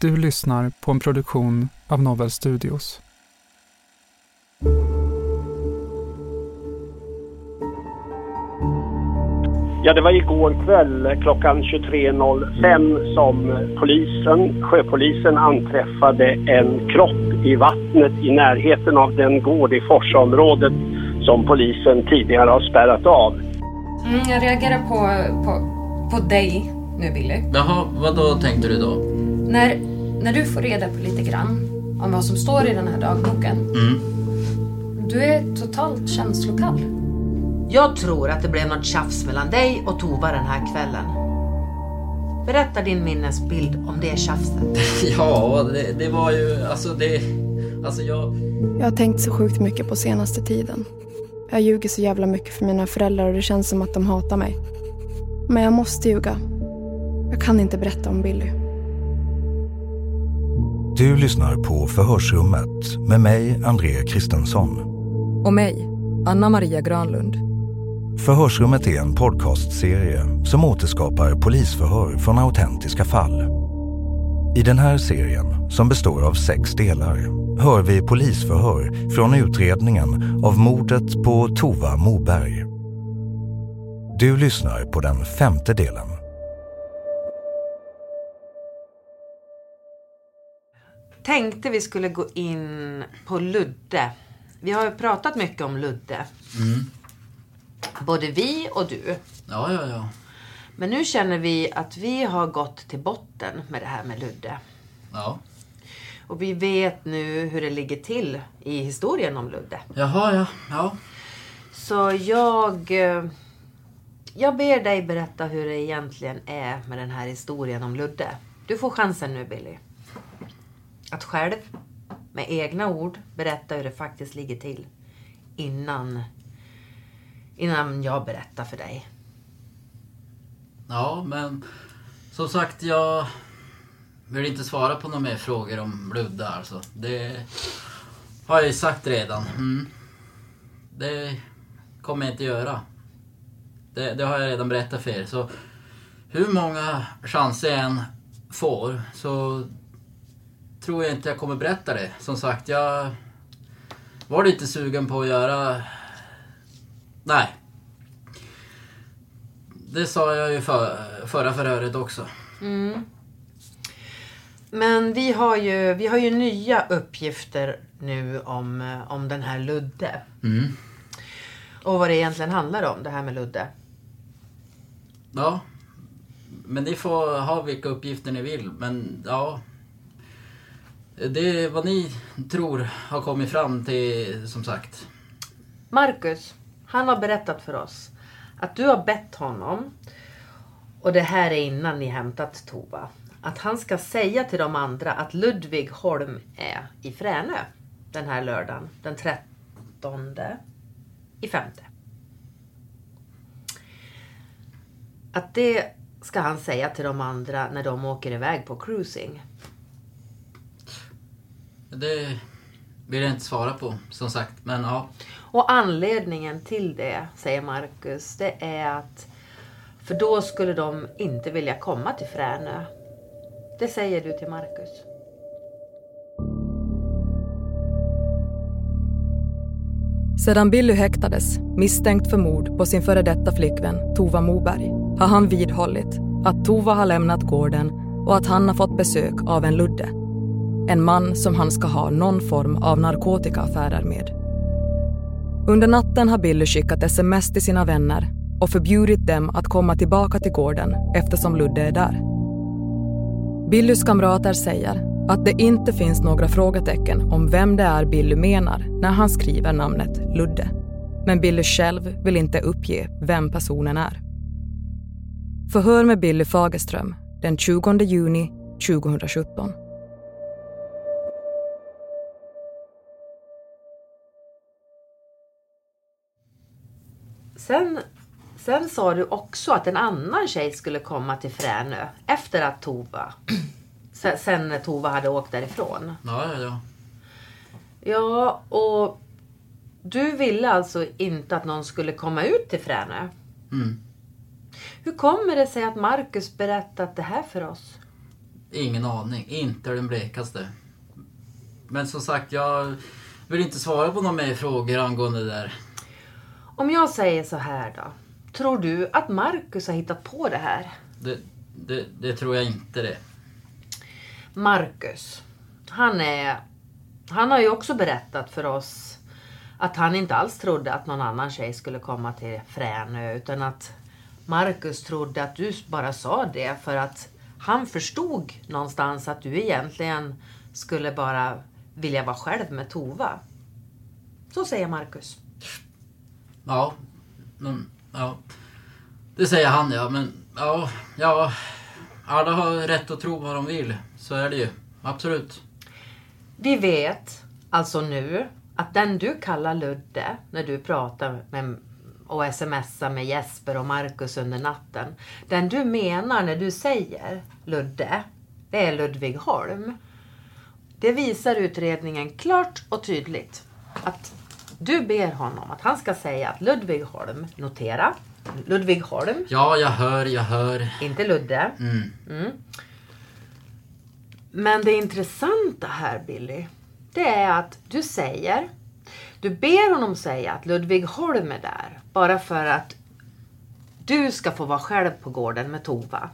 Du lyssnar på en produktion av Novel Studios. Ja, det var igår kväll klockan 23.05 som polisen, sjöpolisen anträffade en kropp i vattnet i närheten av den gård i Forsaområdet som polisen tidigare har spärrat av. Mm, jag reagerar på, på, på dig nu Billy. Jaha, vad då tänkte du då? När, när du får reda på lite grann om vad som står i den här dagboken. Mm. Du är totalt känslokall. Jag tror att det blev något tjafs mellan dig och Tova den här kvällen. Berätta din minnesbild om det tjafset. Ja, det, det var ju, alltså det, alltså jag... Jag har tänkt så sjukt mycket på senaste tiden. Jag ljuger så jävla mycket för mina föräldrar och det känns som att de hatar mig. Men jag måste ljuga. Jag kan inte berätta om Billy. Du lyssnar på Förhörsrummet med mig, André Kristensson. Och mig, Anna Maria Granlund. Förhörsrummet är en podcastserie som återskapar polisförhör från autentiska fall. I den här serien, som består av sex delar, hör vi polisförhör från utredningen av mordet på Tova Moberg. Du lyssnar på den femte delen. Tänkte vi skulle gå in på Ludde. Vi har ju pratat mycket om Ludde. Mm. Både vi och du. Ja, ja, ja. Men nu känner vi att vi har gått till botten med det här med Ludde. Ja. Och vi vet nu hur det ligger till i historien om Ludde. Jaha, ja. ja. Så jag... eh, Jag ber dig berätta hur det egentligen är med den här historien om Ludde. Du får chansen nu Billy. Att själv, med egna ord, berätta hur det faktiskt ligger till. Innan, innan jag berättar för dig. Ja, men som sagt, jag vill inte svara på några mer frågor om Ludde alltså. Det har jag ju sagt redan. Mm. Det kommer jag inte göra. Det, det har jag redan berättat för er. Så hur många chanser jag än får så tror jag inte jag kommer berätta det. Som sagt, jag var lite sugen på att göra... Nej. Det sa jag ju för, förra förhöret också. Mm. Men vi har, ju, vi har ju nya uppgifter nu om, eh, om den här Ludde. Mm. Och vad det egentligen handlar om, det här med Ludde. Ja. Men ni får ha vilka uppgifter ni vill. Men ja. Det är vad ni tror har kommit fram till, som sagt. Marcus, han har berättat för oss att du har bett honom, och det här är innan ni hämtat Tova, att han ska säga till de andra att Ludvig Holm är i Fränö den här lördagen, den 13 i femte. Att det ska han säga till de andra när de åker iväg på cruising. Det vill jag inte svara på, som sagt. Men ja. Och anledningen till det, säger Marcus, det är att för då skulle de inte vilja komma till Fränö. Det säger du till Marcus. Sedan Billy häktades, misstänkt för mord på sin före detta flickvän Tova Moberg, har han vidhållit att Tova har lämnat gården och att han har fått besök av en Ludde. En man som han ska ha någon form av narkotikaaffärer med. Under natten har Billy skickat sms till sina vänner och förbjudit dem att komma tillbaka till gården eftersom Ludde är där. Billys kamrater säger att det inte finns några frågetecken om vem det är Billy menar när han skriver namnet Ludde. Men Billy själv vill inte uppge vem personen är. Förhör med Billy Fagerström den 20 juni 2017. Sen, sen sa du också att en annan tjej skulle komma till Fränö efter att Tova... Sen, sen Tova hade åkt därifrån. Ja, ja, ja. Ja, och du ville alltså inte att någon skulle komma ut till Fränö? Mm. Hur kommer det sig att Marcus berättat det här för oss? Ingen aning. Inte den blekaste. Men som sagt, jag vill inte svara på några mer frågor angående det där. Om jag säger så här då. Tror du att Marcus har hittat på det här? Det, det, det tror jag inte det. Marcus, han är... Han har ju också berättat för oss att han inte alls trodde att någon annan tjej skulle komma till Fränö utan att Marcus trodde att du bara sa det för att han förstod någonstans att du egentligen skulle bara vilja vara själv med Tova. Så säger Marcus. Ja. men, ja. Det säger han ja, men ja, ja. Alla har rätt att tro vad de vill. Så är det ju. Absolut. Vi vet alltså nu att den du kallar Ludde när du pratar med och smsar med Jesper och Marcus under natten. Den du menar när du säger Ludde, det är Ludvig Holm. Det visar utredningen klart och tydligt. Att du ber honom att han ska säga att Ludvig Holm, notera, Ludvig Holm. Ja, jag hör, jag hör. Inte Ludde. Mm. Mm. Men det intressanta här Billy, det är att du säger, du ber honom säga att Ludvig Holm är där bara för att du ska få vara själv på gården med Tova.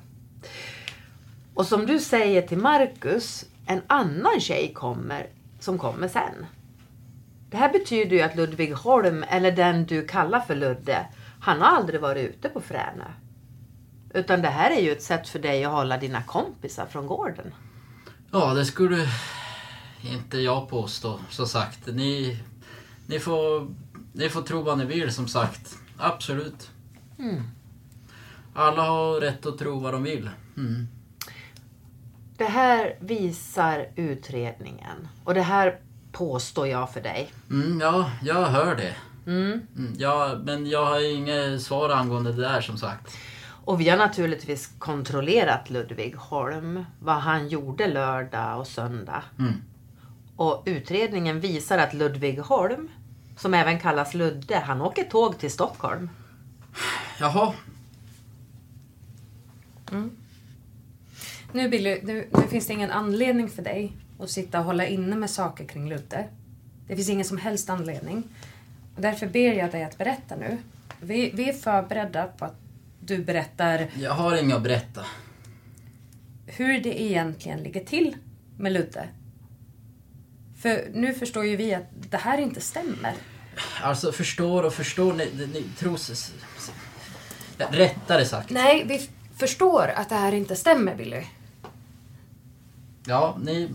Och som du säger till Marcus, en annan tjej kommer som kommer sen. Det här betyder ju att Ludvig Holm, eller den du kallar för Ludde, han har aldrig varit ute på Fränö. Utan det här är ju ett sätt för dig att hålla dina kompisar från gården. Ja, det skulle inte jag påstå, som sagt. Ni, ni, får, ni får tro vad ni vill, som sagt. Absolut. Mm. Alla har rätt att tro vad de vill. Mm. Det här visar utredningen. Och det här påstår jag för dig. Mm, ja, jag hör det. Mm. Mm, ja, men jag har inget svar angående det där, som sagt. Och vi har naturligtvis kontrollerat Ludvig Holm, vad han gjorde lördag och söndag. Mm. Och utredningen visar att Ludvig Holm, som även kallas Ludde, han åker tåg till Stockholm. Jaha. Mm. Nu Billy, nu, nu finns det ingen anledning för dig att sitta och hålla inne med saker kring Ludde. Det finns ingen som helst anledning. Och därför ber jag dig att berätta nu. Vi, vi är förberedda på att du berättar Jag har inget att berätta. hur det egentligen ligger till med Ludde. För nu förstår ju vi att det här inte stämmer. Alltså, förstår och förstår. Ni, ni, ni tror... s- s- s- Ja, rättare sagt. Nej, vi förstår att det här inte stämmer, Billy. Ja, ni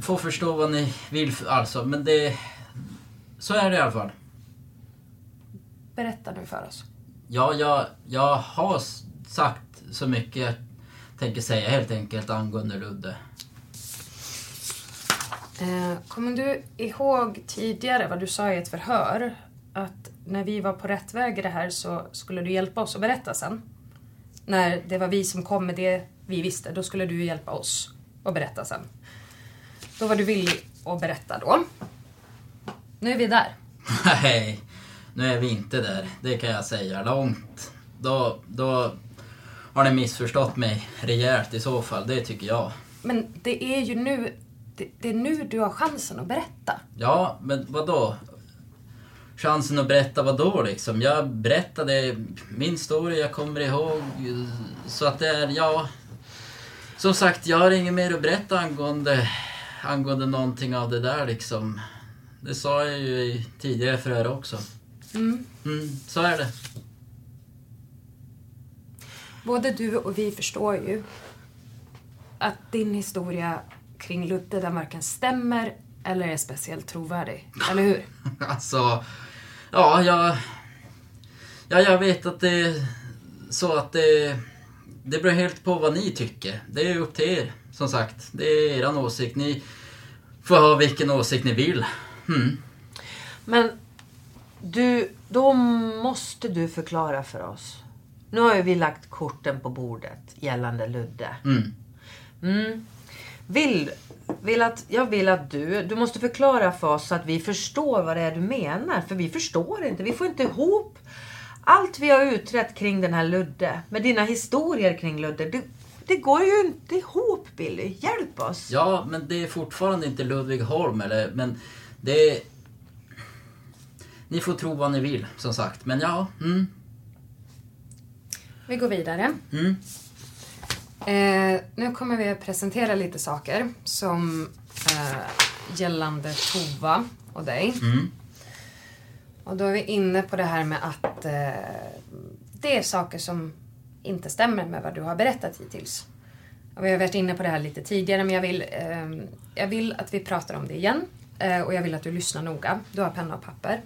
får förstå vad ni vill alltså, men det... Så är det i alla fall. Berätta nu för oss. Ja, jag, jag har sagt så mycket jag tänker säga helt enkelt angående Ludde. Eh, kommer du ihåg tidigare vad du sa i ett förhör? att när vi var på rätt väg i det här så skulle du hjälpa oss att berätta sen. När det var vi som kom med det vi visste, då skulle du hjälpa oss att berätta sen. Då var du villig att berätta då. Nu är vi där. Nej, nu är vi inte där. Det kan jag säga långt. Då, då har ni missförstått mig rejält i så fall, det tycker jag. Men det är ju nu, det, det är nu du har chansen att berätta. Ja, men vad då? Chansen att berätta vad då liksom? Jag berättade min story, jag kommer ihåg. Så att det är, ja... Som sagt, jag har inget mer att berätta angående, angående någonting av det där liksom. Det sa jag ju i tidigare förhör också. Mm. Mm, så är det. Både du och vi förstår ju att din historia kring Ludde den varken stämmer eller är speciellt trovärdig. Eller hur? Alltså, ja, jag... Ja, jag vet att det är så att det... Det beror helt på vad ni tycker. Det är upp till er, som sagt. Det är eran åsikt. Ni får ha vilken åsikt ni vill. Mm. Men du, då måste du förklara för oss. Nu har ju vi lagt korten på bordet gällande Ludde. Mm. Mm. Vill, vill att, jag vill att du, du måste förklara för oss så att vi förstår vad det är du menar. För vi förstår inte, vi får inte ihop allt vi har utrett kring den här Ludde. Med dina historier kring Ludde. Det, det går ju inte ihop Billy. Hjälp oss. Ja, men det är fortfarande inte Ludvig Holm, eller, men det är... Ni får tro vad ni vill, som sagt. Men ja, mm, Vi går vidare. mm. Eh, nu kommer vi att presentera lite saker som eh, gällande Tova och dig. Mm. Och då är vi inne på det här med att eh, det är saker som inte stämmer med vad du har berättat hittills. Och vi har varit inne på det här lite tidigare men jag vill, eh, jag vill att vi pratar om det igen. Eh, och jag vill att du lyssnar noga. Du har penna och papper.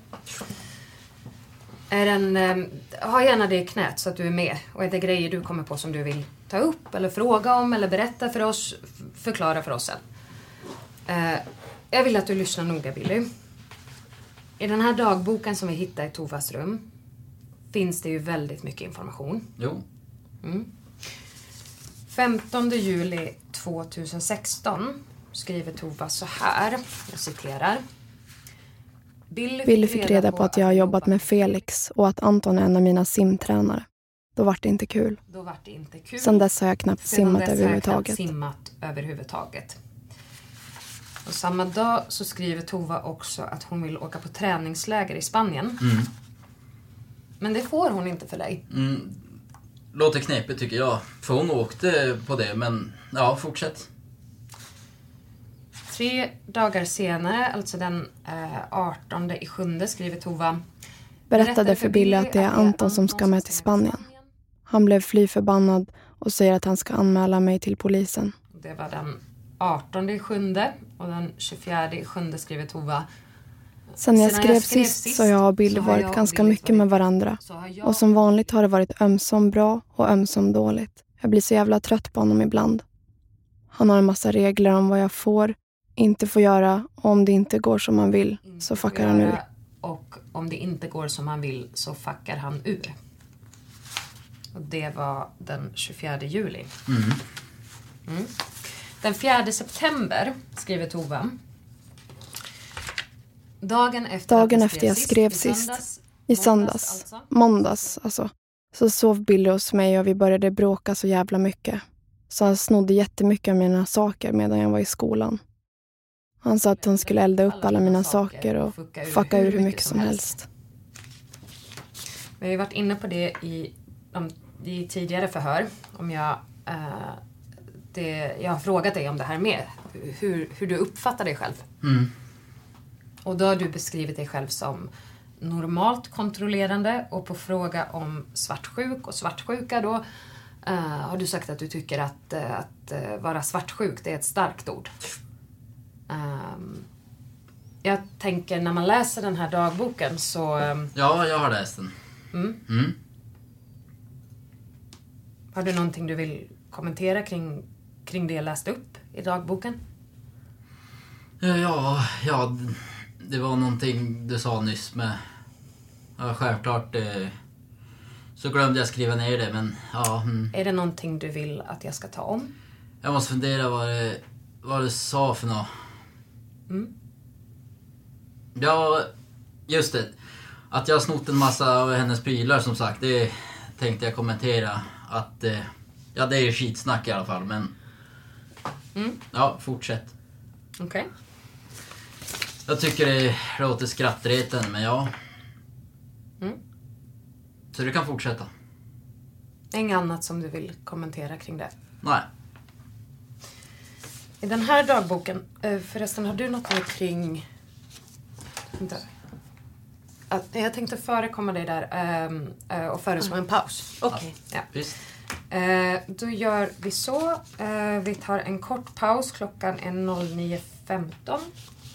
Är en, eh, ha gärna det i knät så att du är med. Och är det grejer du kommer på som du vill ta upp eller fråga om eller berätta för oss, förklara för oss sen. Eh, jag vill att du lyssnar noga Billy. I den här dagboken som vi hittade i Tovas rum finns det ju väldigt mycket information. Jo. Mm. 15 juli 2016 skriver Tova så här, jag citerar. Billy Billy fick reda på att jag har jobbat med Felix och att Anton är en av mina simtränare. Då vart det inte kul. Då vart det inte kul. Sen dess har jag knappt Sedan simmat överhuvudtaget. knappt simmat överhuvudtaget. Och samma dag så skriver Tova också att hon vill åka på träningsläger i Spanien. Mm. Men det får hon inte för dig. Mm. Låter knepigt tycker jag. För hon åkte på det, men ja, fortsätt. Tre dagar senare, alltså den eh, 18 i sjunde, skriver Tova. Berättade för Billy att det är Anton som ska med till Spanien. Han blev fly förbannad och säger att han ska anmäla mig till polisen. Det var den 18 i sjunde och den 24 i sjunde skriver Tova. Sen jag skrev sist så har jag och jag varit ganska mycket med varandra. Och som vanligt har det varit ömsom bra och ömsom dåligt. Jag blir så jävla trött på honom ibland. Han har en massa regler om vad jag får, inte får göra och om det inte går som man vill så fuckar han ur. Och om det inte går som han vill så fuckar han ur. Och det var den 24 juli. Mm. Mm. Den 4 september skriver Tova. Dagen efter Dagen att efter jag skrev sist, söndags, i söndags, alltså. måndags alltså, så sov Billy hos mig och vi började bråka så jävla mycket. Så han snodde jättemycket av mina saker medan jag var i skolan. Han sa att han skulle elda upp alla mina saker och fucka ur hur mycket som helst. Vi har ju varit inne på det i, i tidigare förhör. Om jag, eh, det, jag har frågat dig om det här med. Hur, hur du uppfattar dig själv. Mm. Och då har du beskrivit dig själv som normalt kontrollerande och på fråga om svartsjuk och svartsjuka då eh, har du sagt att du tycker att, eh, att eh, vara svartsjuk det är ett starkt ord. Ehm, jag tänker när man läser den här dagboken så ehm, Ja, jag har läst den. mm, Mm. har du någonting du vill kommentera kring, kring det jag läste upp i dagboken? Ja, ja, det var någonting du sa nyss med Ja, självklart eh, så glömde jag skriva ner det, men ja. Mm. Är det någonting du vill att jag ska ta om? Jag måste fundera vad det, vad det sa för något. Mm. Ja, just det. Att jag har snott en massa av hennes prylar som sagt, det tänkte jag kommentera. Att, eh, ja det är ju skitsnack i alla fall, men... Mm. Ja, fortsätt. Okej. Jag tycker det låter skrattretande, men ja. Mm. Så du kan fortsätta. Inget annat som du vill kommentera kring det? Nej. I den här dagboken, eh, förresten har du något mer kring... Vänta. Att, jag tänkte förekomma dig där ehm, eh, och föreslå en paus. Okej. Ja. Visst. Eh, då gör vi så. Eh, vi tar en kort paus. Klockan är 09.15.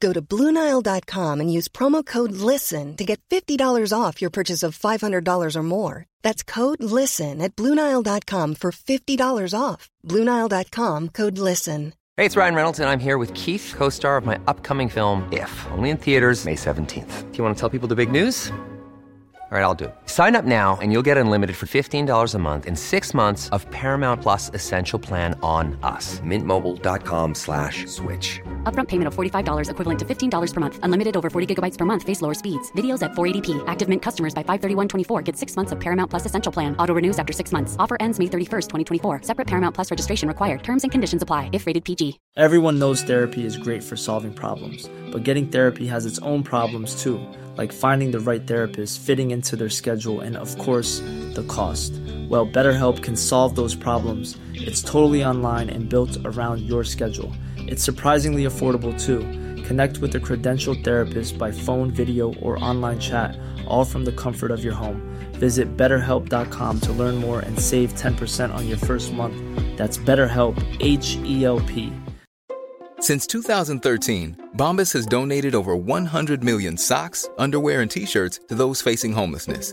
Go to BlueNile.com and use promo code LISTEN to get $50 off your purchase of $500 or more. That's code LISTEN at BlueNile.com for $50 off. BlueNile.com code LISTEN. Hey, it's Ryan Reynolds, and I'm here with Keith, co star of my upcoming film, If, only in theaters, May 17th. Do you want to tell people the big news? All right, I'll do it. Sign up now and you'll get unlimited for $15 a month in six months of Paramount Plus Essential Plan on us. Mintmobile.com slash switch. Upfront payment of $45 equivalent to $15 per month. Unlimited over 40 gigabytes per month. Face lower speeds. Videos at 480p. Active Mint customers by 531.24 get six months of Paramount Plus Essential Plan. Auto renews after six months. Offer ends May 31st, 2024. Separate Paramount Plus registration required. Terms and conditions apply if rated PG. Everyone knows therapy is great for solving problems, but getting therapy has its own problems too, like finding the right therapist, fitting into their schedule, and of course, the cost. Well, BetterHelp can solve those problems. It's totally online and built around your schedule. It's surprisingly affordable too. Connect with a credentialed therapist by phone, video, or online chat, all from the comfort of your home. Visit betterhelp.com to learn more and save 10% on your first month. That's BetterHelp, H E L P. Since 2013, Bombas has donated over 100 million socks, underwear, and t shirts to those facing homelessness.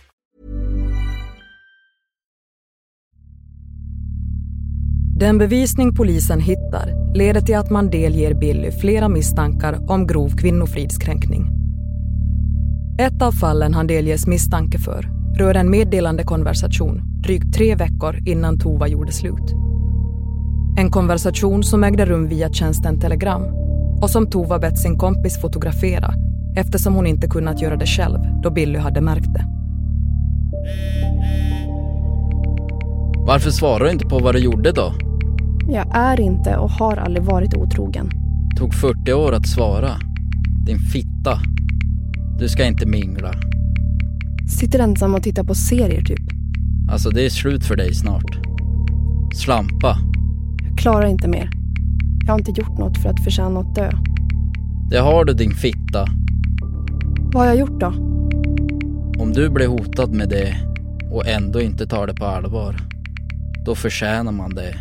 Den bevisning polisen hittar leder till att man delger Billy flera misstankar om grov kvinnofridskränkning. Ett av fallen han delges misstanke för rör en meddelande konversation drygt tre veckor innan Tova gjorde slut. En konversation som ägde rum via tjänsten Telegram och som Tova bett sin kompis fotografera eftersom hon inte kunnat göra det själv då Billy hade märkt det. Varför svarar du inte på vad du gjorde då? Jag är inte och har aldrig varit otrogen. Tog 40 år att svara. Din fitta. Du ska inte mingla. Sitter ensam och tittar på serier typ. Alltså det är slut för dig snart. Slampa. Jag klarar inte mer. Jag har inte gjort något för att förtjäna att dö. Det har du din fitta. Vad har jag gjort då? Om du blir hotad med det och ändå inte tar det på allvar. Då förtjänar man det.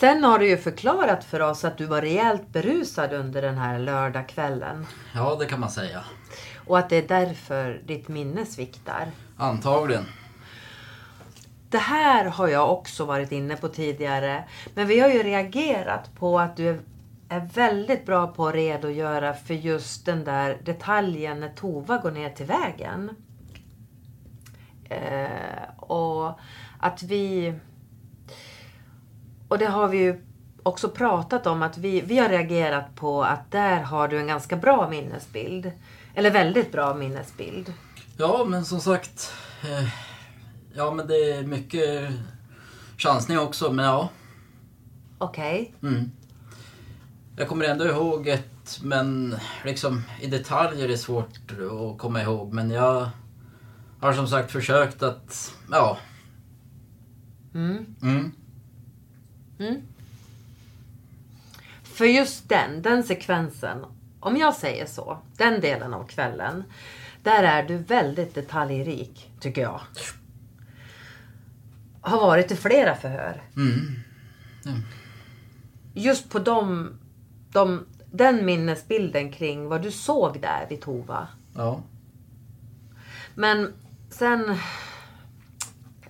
Sen har du ju förklarat för oss att du var rejält berusad under den här lördagskvällen. Ja, det kan man säga. Och att det är därför ditt minne sviktar. Antagligen. det här har jag också varit inne på tidigare. Men vi har ju reagerat på att du är, väldigt bra på att redogöra för just den där detaljen när Tova går ner till vägen. Eh, och att vi... Och det har vi ju också pratat om att vi, vi har reagerat på att där har du en ganska bra minnesbild. Eller väldigt bra minnesbild. Ja, men som sagt. Eh, ja, men det är mycket chansning också, men ja. Okej. Mm. Jag kommer ändå ihåg ett, men liksom i detaljer är det svårt att komma ihåg. Men jag har som sagt försökt att, ja. Mm. Mm. Mm. För just den, den sekvensen, om jag säger så, den delen av kvällen. Där är du väldigt detaljrik, tycker jag. Har varit i flera förhör. Mm. Mm. Just på de, de, den minnesbilden kring vad du såg där vid Tova. Ja. Men sen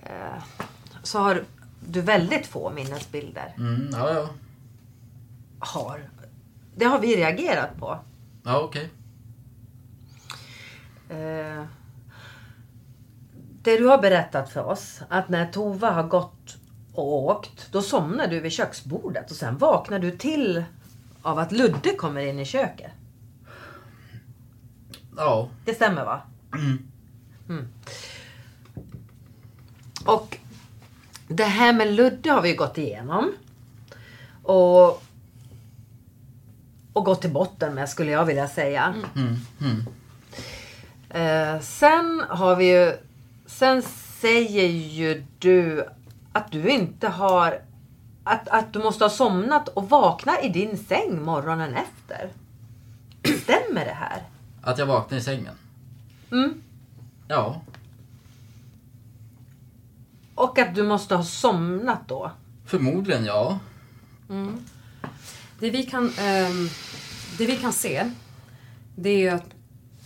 eh, så har du väldigt få minnesbilder. Mm, ja, ja. Har. Det har vi reagerat på. Ja, okej. Eh, det du har berättat för oss, att när Tova har gått och åkt, då somnar du vid köksbordet och sen vaknar du till av att Ludde kommer in i köket. Ja. Det stämmer va? Mm. Mm. Och det här med Ludde har vi gått igenom. Och, och gått till botten med skulle jag vilja säga. Mm. Mm. Eh, sen har vi ju... Sen säger ju du att du inte har... Att, att du måste ha somnat och vakna i din säng morgonen efter. Stämmer det här? Att jag vaknade i sängen? Mm. Ja. Och att du måste ha somnat då? Förmodligen ja. Mm. Det, vi kan, ehm, det vi kan se det är ju att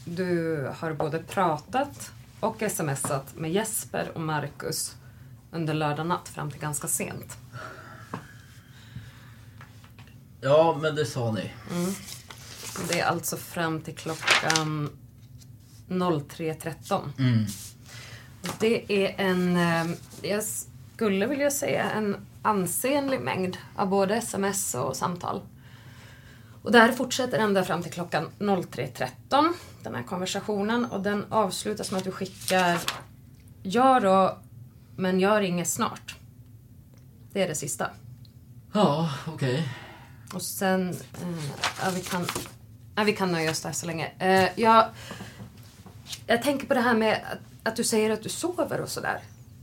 du har både pratat och smsat med Jesper och Marcus under lördag natt fram till ganska sent. Ja, men det sa ni. Mm. Det är alltså fram till klockan 03.13. Mm. Det är en, eh, jag skulle vilja säga en ansenlig mängd av både sms och samtal. Och det här fortsätter ända fram till klockan 03.13, den här konversationen. Och den avslutas med att du skickar Ja då, men jag ringer snart. Det är det sista. Ja, okej. Och sen, eh, ja, vi, kan, ja, vi kan nöja oss där så länge. Eh, jag, jag tänker på det här med att, att du säger att du sover och sådär.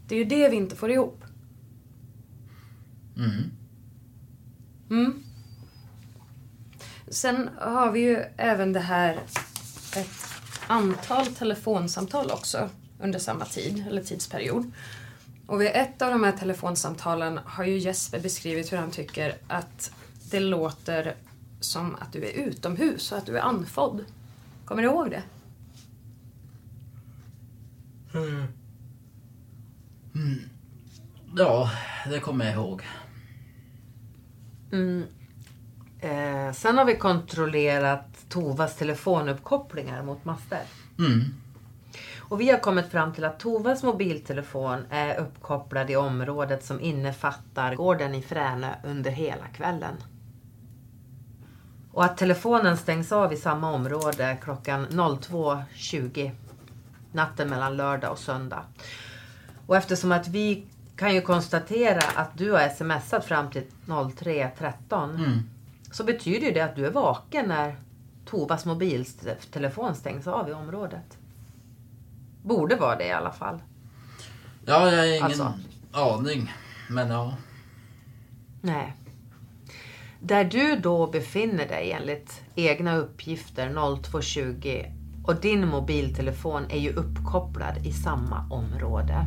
Det är ju det vi inte får ihop. Mm. Mm. Sen har vi ju även det här ett antal telefonsamtal också under samma tid, eller tidsperiod. Och vid ett av de här telefonsamtalen har ju Jesper beskrivit hur han tycker att det låter som att du är utomhus och att du är andfådd. Kommer du ihåg det? Mm. Mm. Ja, det kommer jag ihåg. Mm. Eh, sen har vi kontrollerat Tovas telefonuppkopplingar mot master. Mm. Och vi har kommit fram till att Tovas mobiltelefon är uppkopplad i området som innefattar gården i Fränö under hela kvällen. Och att telefonen stängs av i samma område klockan 02.20 natten mellan lördag och söndag. Och eftersom att vi kan ju konstatera att du har smsat fram till 03.13 Mm. så betyder det att du är vaken när Tovas mobiltelefon stängs av i området. Borde vara det i alla fall. Ja, jag har ingen Alltså. aning. Men ja. Nej. Där du då befinner dig enligt egna uppgifter 02.20 och din mobiltelefon är ju uppkopplad i samma område.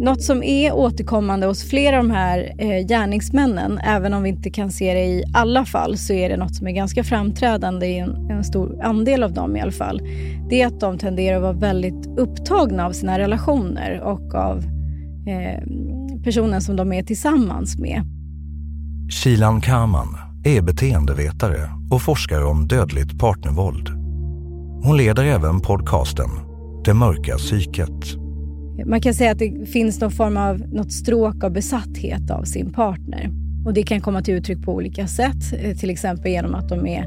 Något som är återkommande hos flera av de här eh, gärningsmännen, även om vi inte kan se det i alla fall, så är det något som är ganska framträdande i en, en stor andel av dem i alla fall. Det är att de tenderar att vara väldigt upptagna av sina relationer och av eh, personen som de är tillsammans med. Shilan Kaman är beteendevetare och forskar om dödligt partnervåld. Hon leder även podcasten Det mörka psyket man kan säga att det finns någon form av något stråk av besatthet av sin partner. Och Det kan komma till uttryck på olika sätt. Eh, till exempel genom att de är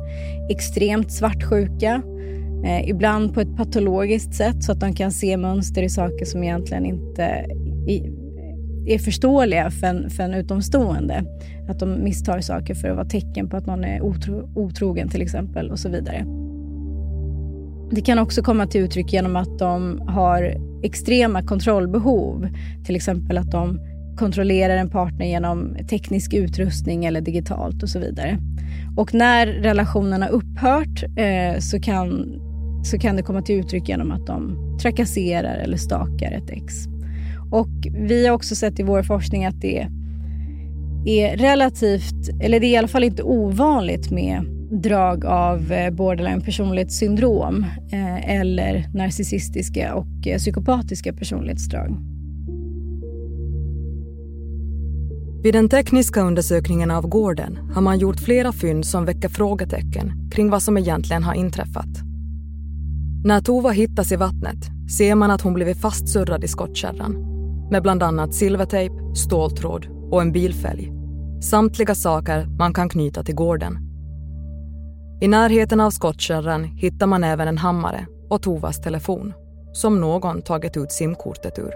extremt svartsjuka. Eh, ibland på ett patologiskt sätt så att de kan se mönster i saker som egentligen inte är förståeliga för en, för en utomstående. Att de misstar saker för att vara tecken på att någon är otro, otrogen till exempel och så vidare. Det kan också komma till uttryck genom att de har extrema kontrollbehov. Till exempel att de kontrollerar en partner genom teknisk utrustning eller digitalt och så vidare. Och när relationen har upphört eh, så, kan, så kan det komma till uttryck genom att de trakasserar eller stakar ett ex. Och vi har också sett i vår forskning att det är relativt, eller det är i alla fall inte ovanligt med drag av eh, borderline personlighetssyndrom eh, eller narcissistiska och eh, psykopatiska personlighetsdrag. Vid den tekniska undersökningen av gården har man gjort flera fynd som väcker frågetecken kring vad som egentligen har inträffat. När Tova hittas i vattnet ser man att hon blivit fastsurrad i skottkärran med bland annat silvertejp, ståltråd och en bilfälg. Samtliga saker man kan knyta till gården i närheten av skottkärran hittar man även en hammare och Tovas telefon som någon tagit ut simkortet ur.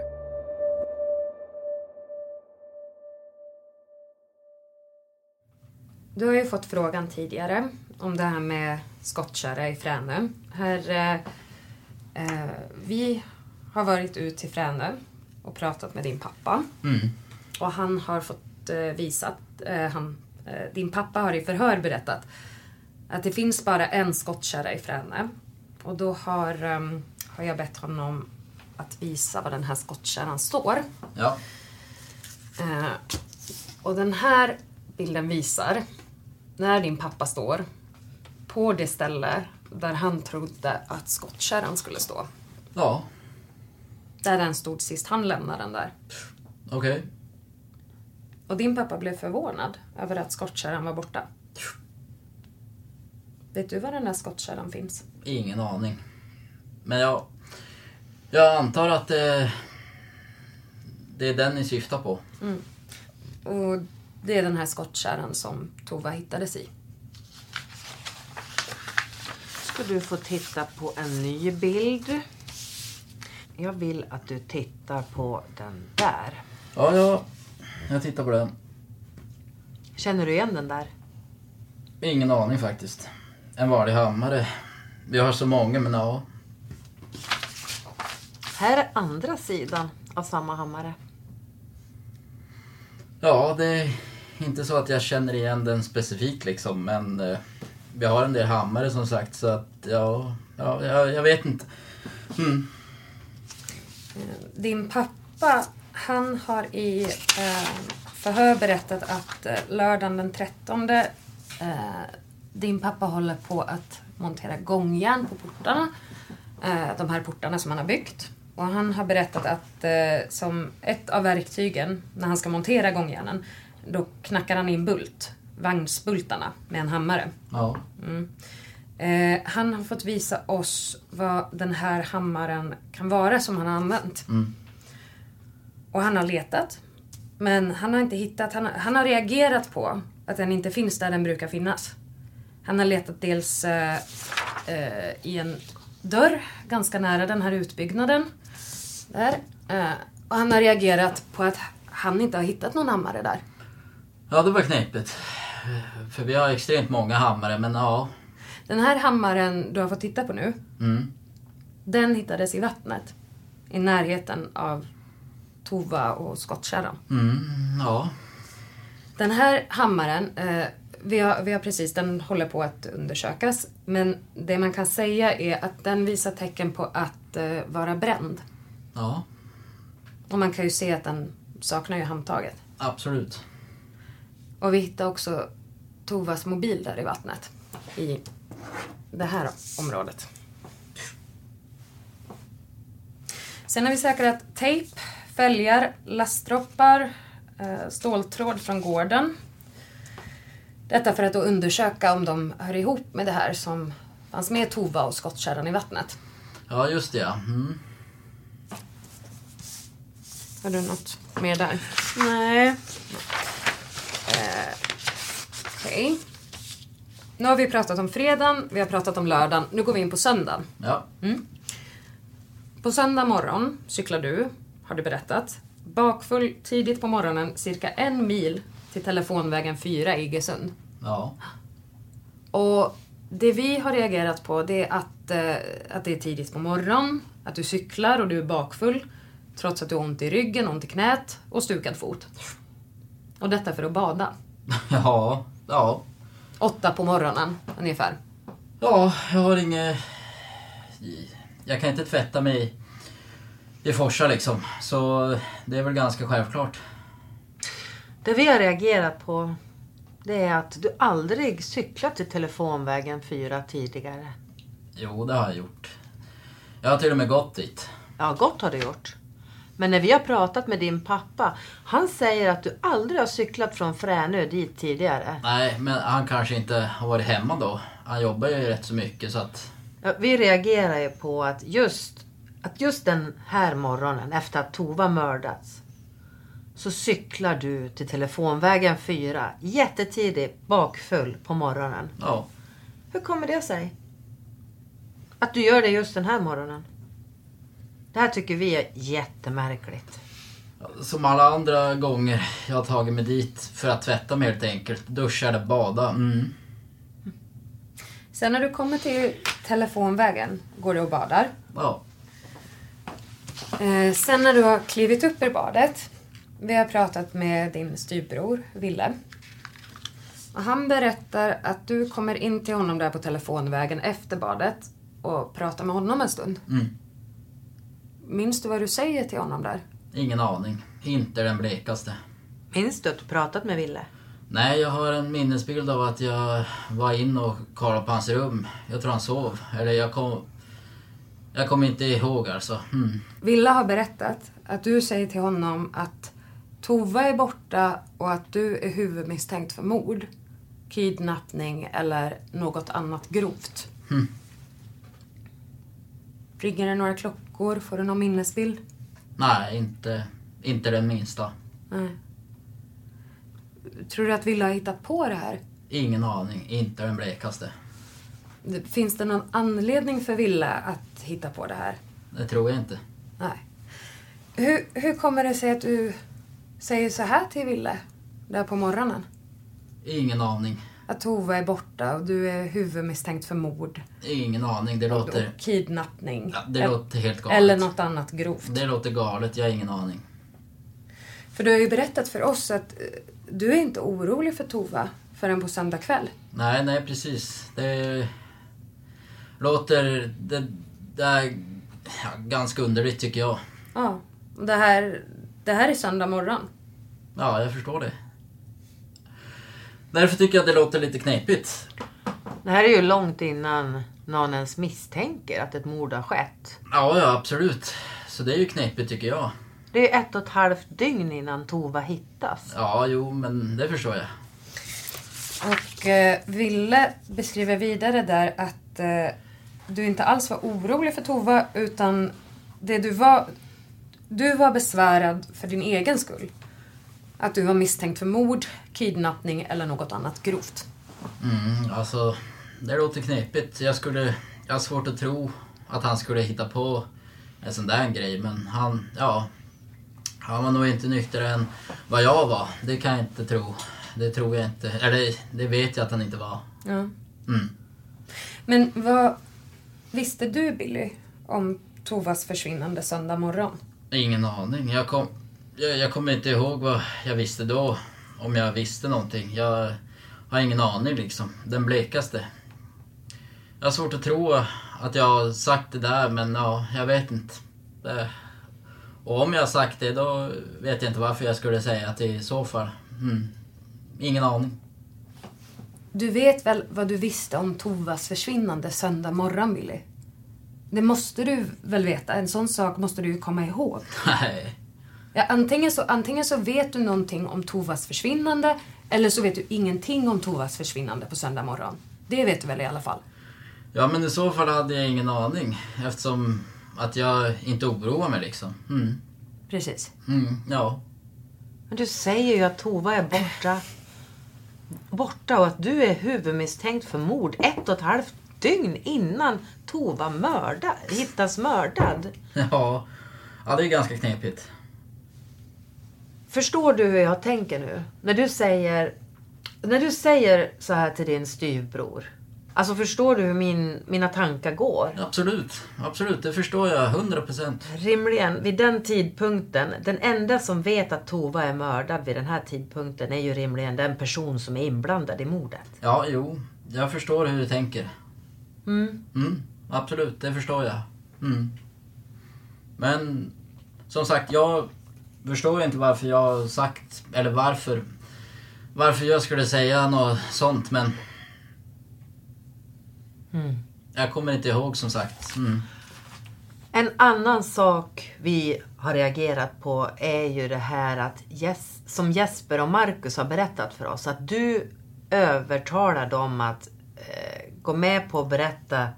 Du har ju fått frågan tidigare om det här med skottkärra i Fränö. Här, eh, eh vi har varit ut till Fränö och pratat med din pappa. Mm. Och han har fått eh, visat, eh, han, eh, din pappa har i förhör berättat att det finns bara en skottkärra i Fränö. Och då har, um, har jag bett honom att visa var den här skottkärran står. Ja. Uh, och den här bilden visar när din pappa står på det ställe där han trodde att skottkärran skulle stå. Ja. Där den stod sist han lämnade den där. Okej. Okay. Och din pappa blev förvånad över att skottkärran var borta. Vet du var den där skottkärran finns? Ingen aning. Men jag, jag antar att det, det är den ni syftar på. Mm. Och det är den här skottkärran som Tova hittades i. Ska du få titta på en ny bild. Jag vill att du tittar på den där. Ja, ja. Jag tittar på den. Känner du igen den där? Ingen aning faktiskt en vanlig hammare. Vi har så många, men ja. Här är andra sidan av samma hammare. Ja, det är inte så att jag känner igen den specifikt liksom, men eh, vi har en del hammare som sagt, så att ja, ja jag, jag vet inte. Mm. Din pappa, han har i eh, förhör berättat att eh, lördagen den 13 eh, din pappa håller på att montera gångjärn på portarna. De här portarna som han har byggt. Och han har berättat att som ett av verktygen när han ska montera gångjärnen då knackar han in bult, vagnsbultarna med en hammare. Ja. Mm. Eh, han har fått visa oss vad den här hammaren kan vara som han har använt. Mm. Och han har letat. Men han har inte hittat, han, han har reagerat på att den inte finns där den brukar finnas. Han har letat dels eh, eh, i en dörr ganska nära den här utbyggnaden. Där. Eh, och han har reagerat på att han inte har hittat någon hammare där. Ja, det var knepigt. För vi har extremt många hammare, men ja. Den här hammaren du har fått titta på nu, mm. den hittades i vattnet. I närheten av Tova och skottkärran. Mm, ja. Den här hammaren eh, vi har, vi har precis, den håller på att undersökas. Men det man kan säga är att den visar tecken på att uh, vara bränd. Ja. Och man kan ju se att den saknar ju handtaget. Absolut. Och vi hittade också Tovas mobil där i vattnet. I det här området. Sen har vi säkrat tejp, fälgar, lastroppar, eh, ståltråd från gården. Detta för att då undersöka om de hör ihop med det här som fanns med Tova och skottkärran i vattnet. Ja, just det ja. Mm. Har du något mer där? Nej. Eh, Okej. Nu har vi pratat om fredagen, vi har pratat om lördagen. Nu går vi in på söndagen. Ja. Mm. På söndag morgon cyklar du, har du berättat, bakfull tidigt på morgonen cirka en mil till telefonvägen 4 i Iggesund. Ja. Och det vi har reagerat på det är att, eh, att det är tidigt på morgonen, att du cyklar och du är bakfull trots att du har ont i ryggen, ont i knät och stukad fot. Och detta för att bada. Ja. Ja. Åtta på morgonen ungefär. Ja, jag har inget... Jag kan inte tvätta mig i Forsa liksom. Så det är väl ganska självklart. Det vi har reagerat på det är att du aldrig cyklat till telefonvägen 4 tidigare. Jo, det har jag gjort. Jag har till och med gått dit. Ja, gott har du gjort. Men när vi har pratat med din pappa, han säger att du aldrig har cyklat från Fränö dit tidigare. Nej, men han kanske inte har varit hemma då. Han jobbar ju rätt så mycket så att... Ja, vi reagerar ju på att just, att just den här morgonen efter att Tova mördats så cyklar du till telefonvägen 4 jättetidigt bakfull på morgonen. Ja. Hur kommer det sig? Att du gör det just den här morgonen? Det här tycker vi är jättemärkligt. Som alla andra gånger jag har tagit mig dit för att tvätta mig helt enkelt. Duscha eller bada. Mm. Sen när du kommer till telefonvägen går du och badar. Ja. Eh, sen när du har klivit upp ur badet. Vi har pratat med din styvbror Ville. Och han berättar att du kommer in till honom där på telefonvägen efter badet och pratar med honom en stund. Mm. Minns du vad du säger till honom där? Ingen aning. Inte den blekaste. Minns du att du pratat med Ville? Nej, jag har en minnesbild av att jag var in och kollade på hans rum. Jag tror han sov. Eller jag kom... Jag kommer inte ihåg alltså. Mm. Villa har berättat att du säger till honom att Tova är borta och att du är huvudmisstänkt för mord, kidnappning eller något annat grovt. Mm. Ringer det några klockor? Får du någon minnesbild? Nej, inte, inte den minsta. Nej. Tror du att Villa har hittat på det här? Ingen aning. Inte den blekaste. Finns det någon anledning för Villa att hitta på det här? Det tror jag inte. Nej. Hur, hur kommer det sig att du säger så här till Ville där på morgonen? Ingen aning. Att Tova är borta och du är huvudmisstänkt för mord. Ingen aning. Det låter... Och kidnappning. Ja, det låter helt galet. Eller något annat grovt. Det låter galet. Jag har ingen aning. För du har ju berättat för oss att eh, du är inte orolig för Tova förrän på söndag kväll. Nej, nej precis. Det låter... Det, det är ja, ganska underligt tycker jag. Ja. Och det här, det här är söndag morgon. Ja, jag förstår det. Därför tycker jag att det låter lite knepigt. Det här är ju långt innan någon ens misstänker att ett mord har skett. Ja, ja absolut. Så det är ju knepigt tycker jag. Det är ett och ett halvt dygn innan Tova hittas. Ja, jo, men det förstår jag. Och eh, Ville beskriver vidare där att eh, du inte alls var orolig för Tova utan det du var... Du var besvärad för din egen skull. Att du var misstänkt för mord, kidnappning eller något annat grovt. Mm, alltså, det låter knepigt. Jag skulle... Jag har svårt att tro att han skulle hitta på en sån där grej, men han... Ja. Han var nog inte nyktrare än vad jag var. Det kan jag inte tro. Det tror jag inte. Eller det vet jag att han inte var. Ja. Mm. Men vad visste du Billy om Tovas försvinnande söndag morgon? Ingen aning. Jag, kom, jag, jag kommer inte ihåg vad jag visste då. Om jag visste någonting. Jag har ingen aning liksom. Den blekaste. Jag har svårt att tro att jag har sagt det där men ja, jag vet inte. Det, Och om jag har sagt det då vet jag inte varför jag skulle säga att det i så fall. Mm. Ingen aning. Du vet väl vad du visste om Tovas försvinnande söndag morgon, Billy? Det måste du väl veta? En sån sak måste du ju komma ihåg. Nej. Ja, antingen, så, antingen så vet du någonting om Tovas försvinnande eller så vet du ingenting om Tovas försvinnande på söndag morgon. Det vet du väl i alla fall? Ja men i så fall hade jag ingen aning eftersom att jag inte oroar mig liksom. Mm. Precis. Mm, ja. Men du säger ju att Tova är borta. Borta och att du är huvudmisstänkt för mord ett och ett halvt dygn innan Tova mördad, hittas mördad. Ja. ja, det är ganska knepigt. Förstår du hur jag tänker nu? När du säger, när du säger så här till din styvbror. Alltså förstår du hur min, mina tankar går? Absolut, absolut. Det förstår jag. 100 procent. Rimligen, vid den tidpunkten, den enda som vet att Tova är mördad vid den här tidpunkten är ju rimligen den person som är inblandad i mordet. Ja, jo. Jag förstår hur du tänker. Mm. Mm, absolut, det förstår jag. Mm. Men som sagt, jag förstår inte varför jag har sagt, eller varför, varför jag skulle säga något sånt men Mm. jag kommer inte ihåg som sagt. Mm. En annan sak vi har reagerat på är ju det här att Jes som Jesper och Marcus har berättat för oss. Att du övertalar dem att eh, gå med på att berätta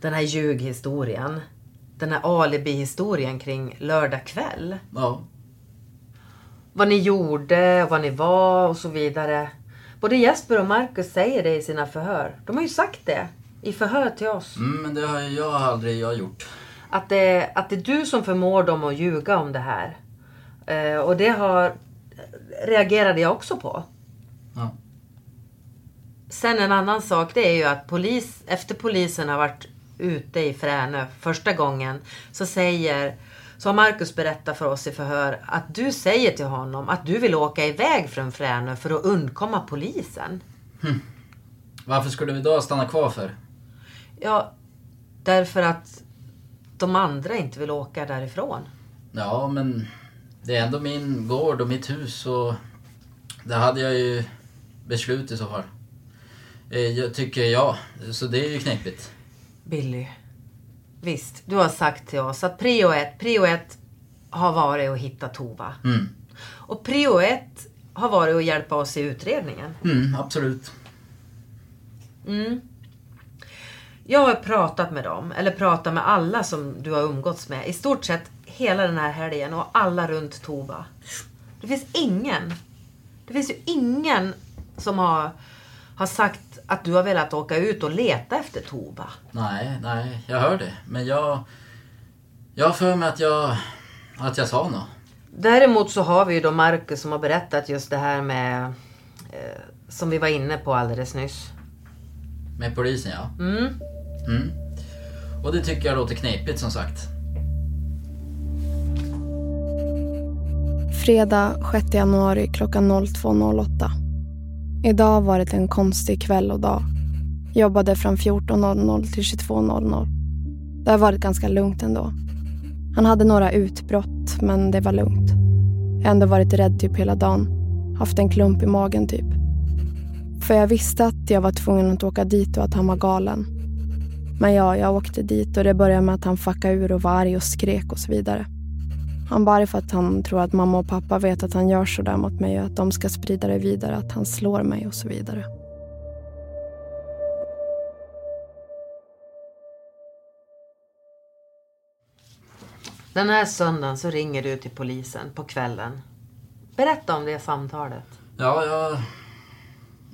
den här ljughistorien. Den här alibi-historien kring lördag kväll. Ja. Vad ni gjorde, vad ni var och så vidare. Både Jesper och Marcus säger det i sina förhör. De har ju sagt det i förhör till oss. Mm, men det har jag aldrig jag gjort. Att det, att det är du som förmår dem att ljuga om det här. Eh, och det har reagerade jag också på. Ja. Sen en annan sak det är ju att polis, efter polisen har varit ute i Fränö första gången så säger så har Marcus berättat för oss i förhör att du säger till honom att du vill åka iväg från Fränö för att undkomma polisen. Hm. Varför skulle vi då stanna kvar för? Ja, därför att de andra inte vill åka därifrån. Ja, men det är ändå min gård och mitt hus och det hade jag ju beslut i så fall. Eh, Jag tycker jag, så det är ju knepigt. Billy. Visst, du har sagt till oss att prio ett, prio ett har varit att hitta Tova. Mm. Och prio ett har varit att hjälpa oss i utredningen. Mm, absolut. Mm. Jag har pratat med dem, eller pratat med alla som du har umgåtts med. I stort sett hela den här helgen och alla runt Tova. Det finns ingen. Det finns ju ingen som har, har sagt att du har velat åka ut och leta efter Tova. Nej, nej, jag hör det. Men jag... Jag har för mig att jag... Att jag sa något. Däremot så har vi ju då Marcus som har berättat just det här med... Eh, som vi var inne på alldeles nyss. Med polisen, ja. Mm. Mm. Och det tycker jag låter knepigt som sagt. Fredag 6 januari klockan 02.08. Idag har varit en konstig kväll och dag. Jobbade från 14.00 till 22.00. Det har varit ganska lugnt ändå. Han hade några utbrott, men det var lugnt. Jag har ändå varit rädd typ hela dagen. Haft en klump i magen typ. För jag visste att jag var tvungen att åka dit och att han var galen. Men ja, jag åkte dit och det började med att han fuckade ur och var arg och skrek och så vidare. Han var arg för att han tror att mamma och pappa vet att han gör så där mot mig och att de ska sprida det vidare, att han slår mig och så vidare. Den här söndagen så ringer du till polisen på kvällen. Berätta om det samtalet. Ja, jag...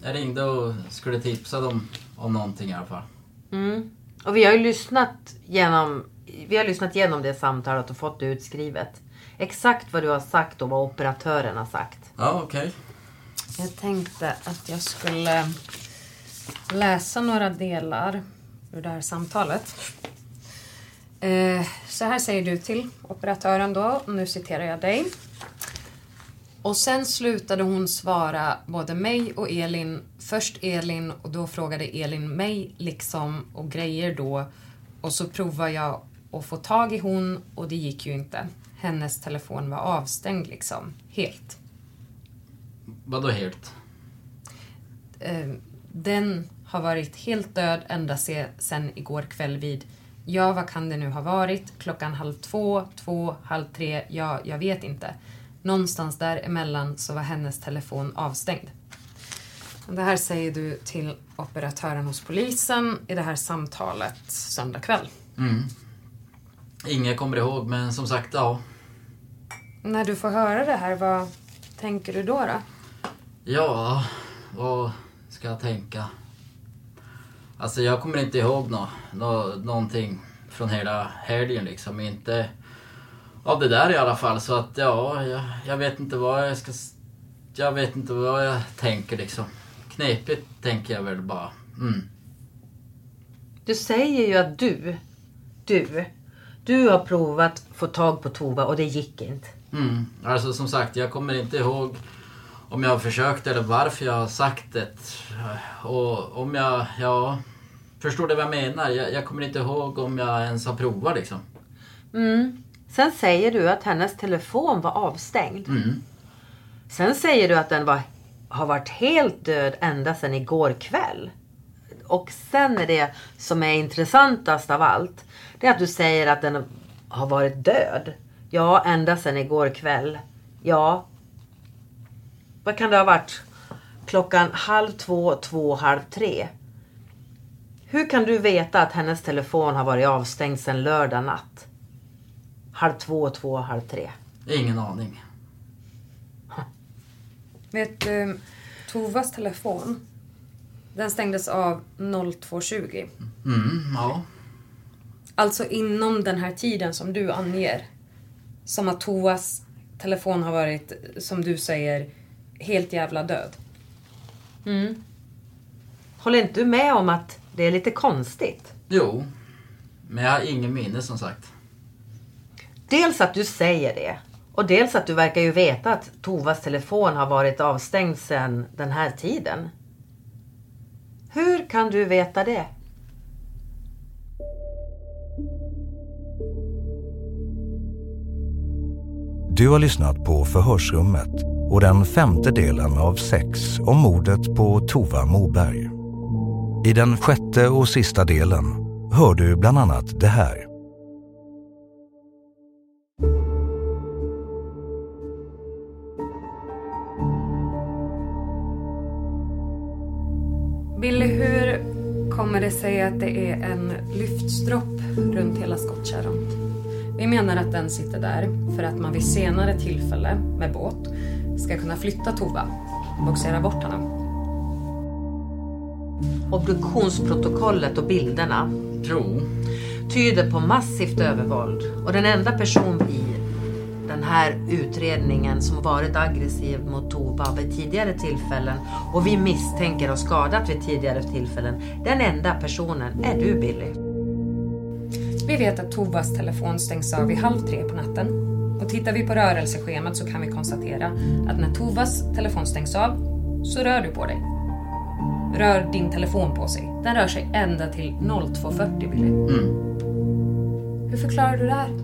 Jag ringde och skulle tipsa dem om någonting i alla fall. Mm. Och vi har ju lyssnat genom, vi har lyssnat igenom det samtalet och fått det utskrivet. Exakt vad du har sagt och vad operatören har sagt. Ja, okej. Jag tänkte att jag skulle läsa några delar ur det här samtalet. Eh, så här säger du till operatören då, nu citerar jag dig. Och sen slutade hon svara både mig och Elin. Först Elin och då frågade Elin mig liksom och grejer då. Och så provade jag att få tag i hon och det gick ju inte. hennes telefon var avstängd liksom, helt. Vadå helt? Eh, den har varit helt död ända se, sen igår kväll vid, ja vad kan det nu ha varit, klockan halv två, två, halv tre, ja jag vet inte. Någonstans däremellan så var hennes telefon avstängd. Det här säger du till operatören hos polisen i det här samtalet söndag kväll. Mm. Inget kommer ihåg, men som sagt, ja. När du får höra det här, vad tänker du då? då? Ja, vad ska jag tänka? Alltså jag kommer inte ihåg nå, nå, någonting från hela helgen liksom. Inte av det där i alla fall. Så att ja, jag, jag vet inte vad jag ska... Jag vet inte vad jag tänker liksom. Knepigt tänker jag väl bara. Mm. Du säger ju att du, du, du har provat få tag på Tova och det gick inte. Mm. Alltså som sagt, jag kommer inte ihåg om jag har försökt eller varför jag har sagt det. Och om jag, ja... Förstår du vad jag menar? Jag, jag kommer inte ihåg om jag ens har provat liksom. Mm. Sen säger du att hennes telefon var avstängd. Mm. Sen säger du att den var, har varit helt död ända sedan igår kväll. Och sen är det som är intressantast av allt. Det är att du säger att den har varit död. Ja, ända sedan igår kväll. Ja. Vad kan det ha varit? Klockan halv två, två, halv tre. Hur kan du veta att hennes telefon har varit avstängd sedan lördag natt? Halv två, två, halv tre. Ingen aning. Vet du, Tovas telefon, den stängdes av 02.20. Mm, ja. Alltså inom den här tiden som du anger. Som att Tovas telefon har varit, som du säger, helt jävla död. Mm. Håller inte du med om att det är lite konstigt? Jo. Men jag har ingen minne som sagt. Dels att du säger det. Och dels att du verkar ju veta att Tovas telefon har varit avstängd sedan den här tiden. Hur kan du veta det? Du har lyssnat på Förhörsrummet och den femte delen av sex om mordet på Tova Moberg. I den sjätte och sista delen hör du bland annat det här. Sig att det är en lyftstropp runt hela skottkärran? Vi menar att den sitter där för att man vid senare tillfälle med båt ska kunna flytta Tova, boxera bort honom. Obduktionsprotokollet och bilderna Tro. tyder på massivt övervåld. Och den enda person i den här utredningen som varit aggressiv mot Tova vid tidigare tillfällen och vi misstänker har skadat vid tidigare tillfällen. Den enda personen är du Billy. Vi vet att Tovas telefon stängs av vid halv tre på natten. Och tittar vi på rörelseschemat så kan vi konstatera att när Tovas telefon stängs av så rör du på dig. Rör din telefon på sig. Den rör sig ända till 02.40 Billy. Mm. Hur förklarar du det här?